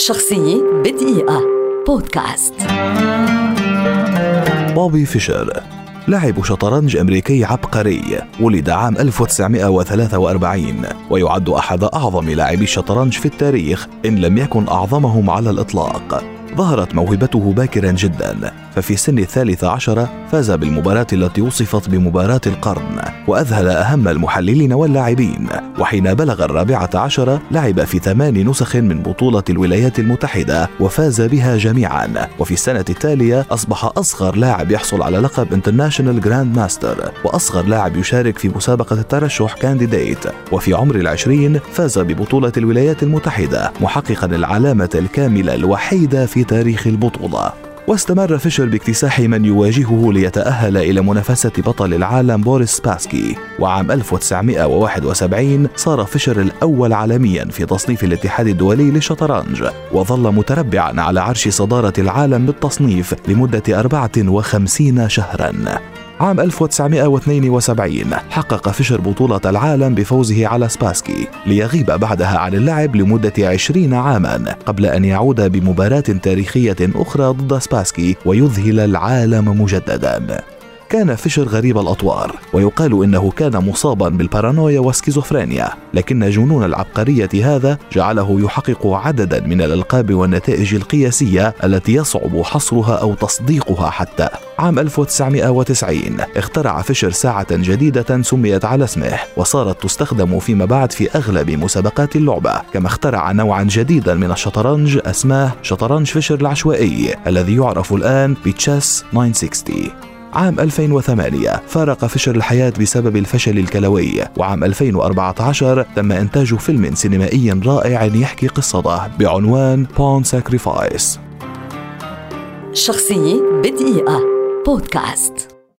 شخصية بدقيقة. بودكاست. بوبي فيشر لاعب شطرنج أمريكي عبقري ولد عام 1943 ويعد أحد أعظم لاعبي الشطرنج في التاريخ إن لم يكن أعظمهم على الإطلاق. ظهرت موهبته باكرا جدا ففي سن الثالث عشر فاز بالمباراة التي وصفت بمباراة القرن وأذهل أهم المحللين واللاعبين وحين بلغ الرابعة عشر لعب في ثمان نسخ من بطولة الولايات المتحدة وفاز بها جميعا. وفي السنة التالية أصبح أصغر لاعب يحصل على لقب International Grandmaster وأصغر لاعب يشارك في مسابقة الترشح Candidate وفي عمر العشرين فاز ببطولة الولايات المتحدة محققا العلامة الكاملة الوحيدة في تاريخ البطولة. واستمر فيشر باكتساح من يواجهه ليتأهل إلى منافسة بطل العالم بوريس سباسكي. وعام 1971 صار فيشر الأول عالميا في تصنيف الاتحاد الدولي للشطرنج. وظل متربعا على عرش صدارة العالم بالتصنيف لمدة 54 شهرا. عام 1972 حقق فيشر بطولة العالم بفوزه على سباسكي ليغيب بعدها عن اللعب لمدة 20 عاما قبل أن يعود بمباراة تاريخية أخرى ضد سباسكي ويذهل العالم مجددا. كان فيشر غريب الأطوار ويقال إنه كان مصابا بالبارانويا والسكيزوفرينيا لكن جنون العبقرية هذا جعله يحقق عددا من الألقاب والنتائج القياسية التي يصعب حصرها أو تصديقها حتى. عام 1990 اخترع فيشر ساعة جديدة سميت على اسمه وصارت تستخدم فيما بعد في أغلب مسابقات اللعبة كما اخترع نوعا جديدا من الشطرنج اسماه شطرنج فيشر العشوائي الذي يعرف الآن ب Chess 960 عام 2008 فارق فيشر الحياة بسبب الفشل الكلوي. وعام 2014 تم إنتاج فيلم سينمائي رائع يحكي قصته بعنوان Pawn Sacrifice شخصية بدقيقة. بودكاست.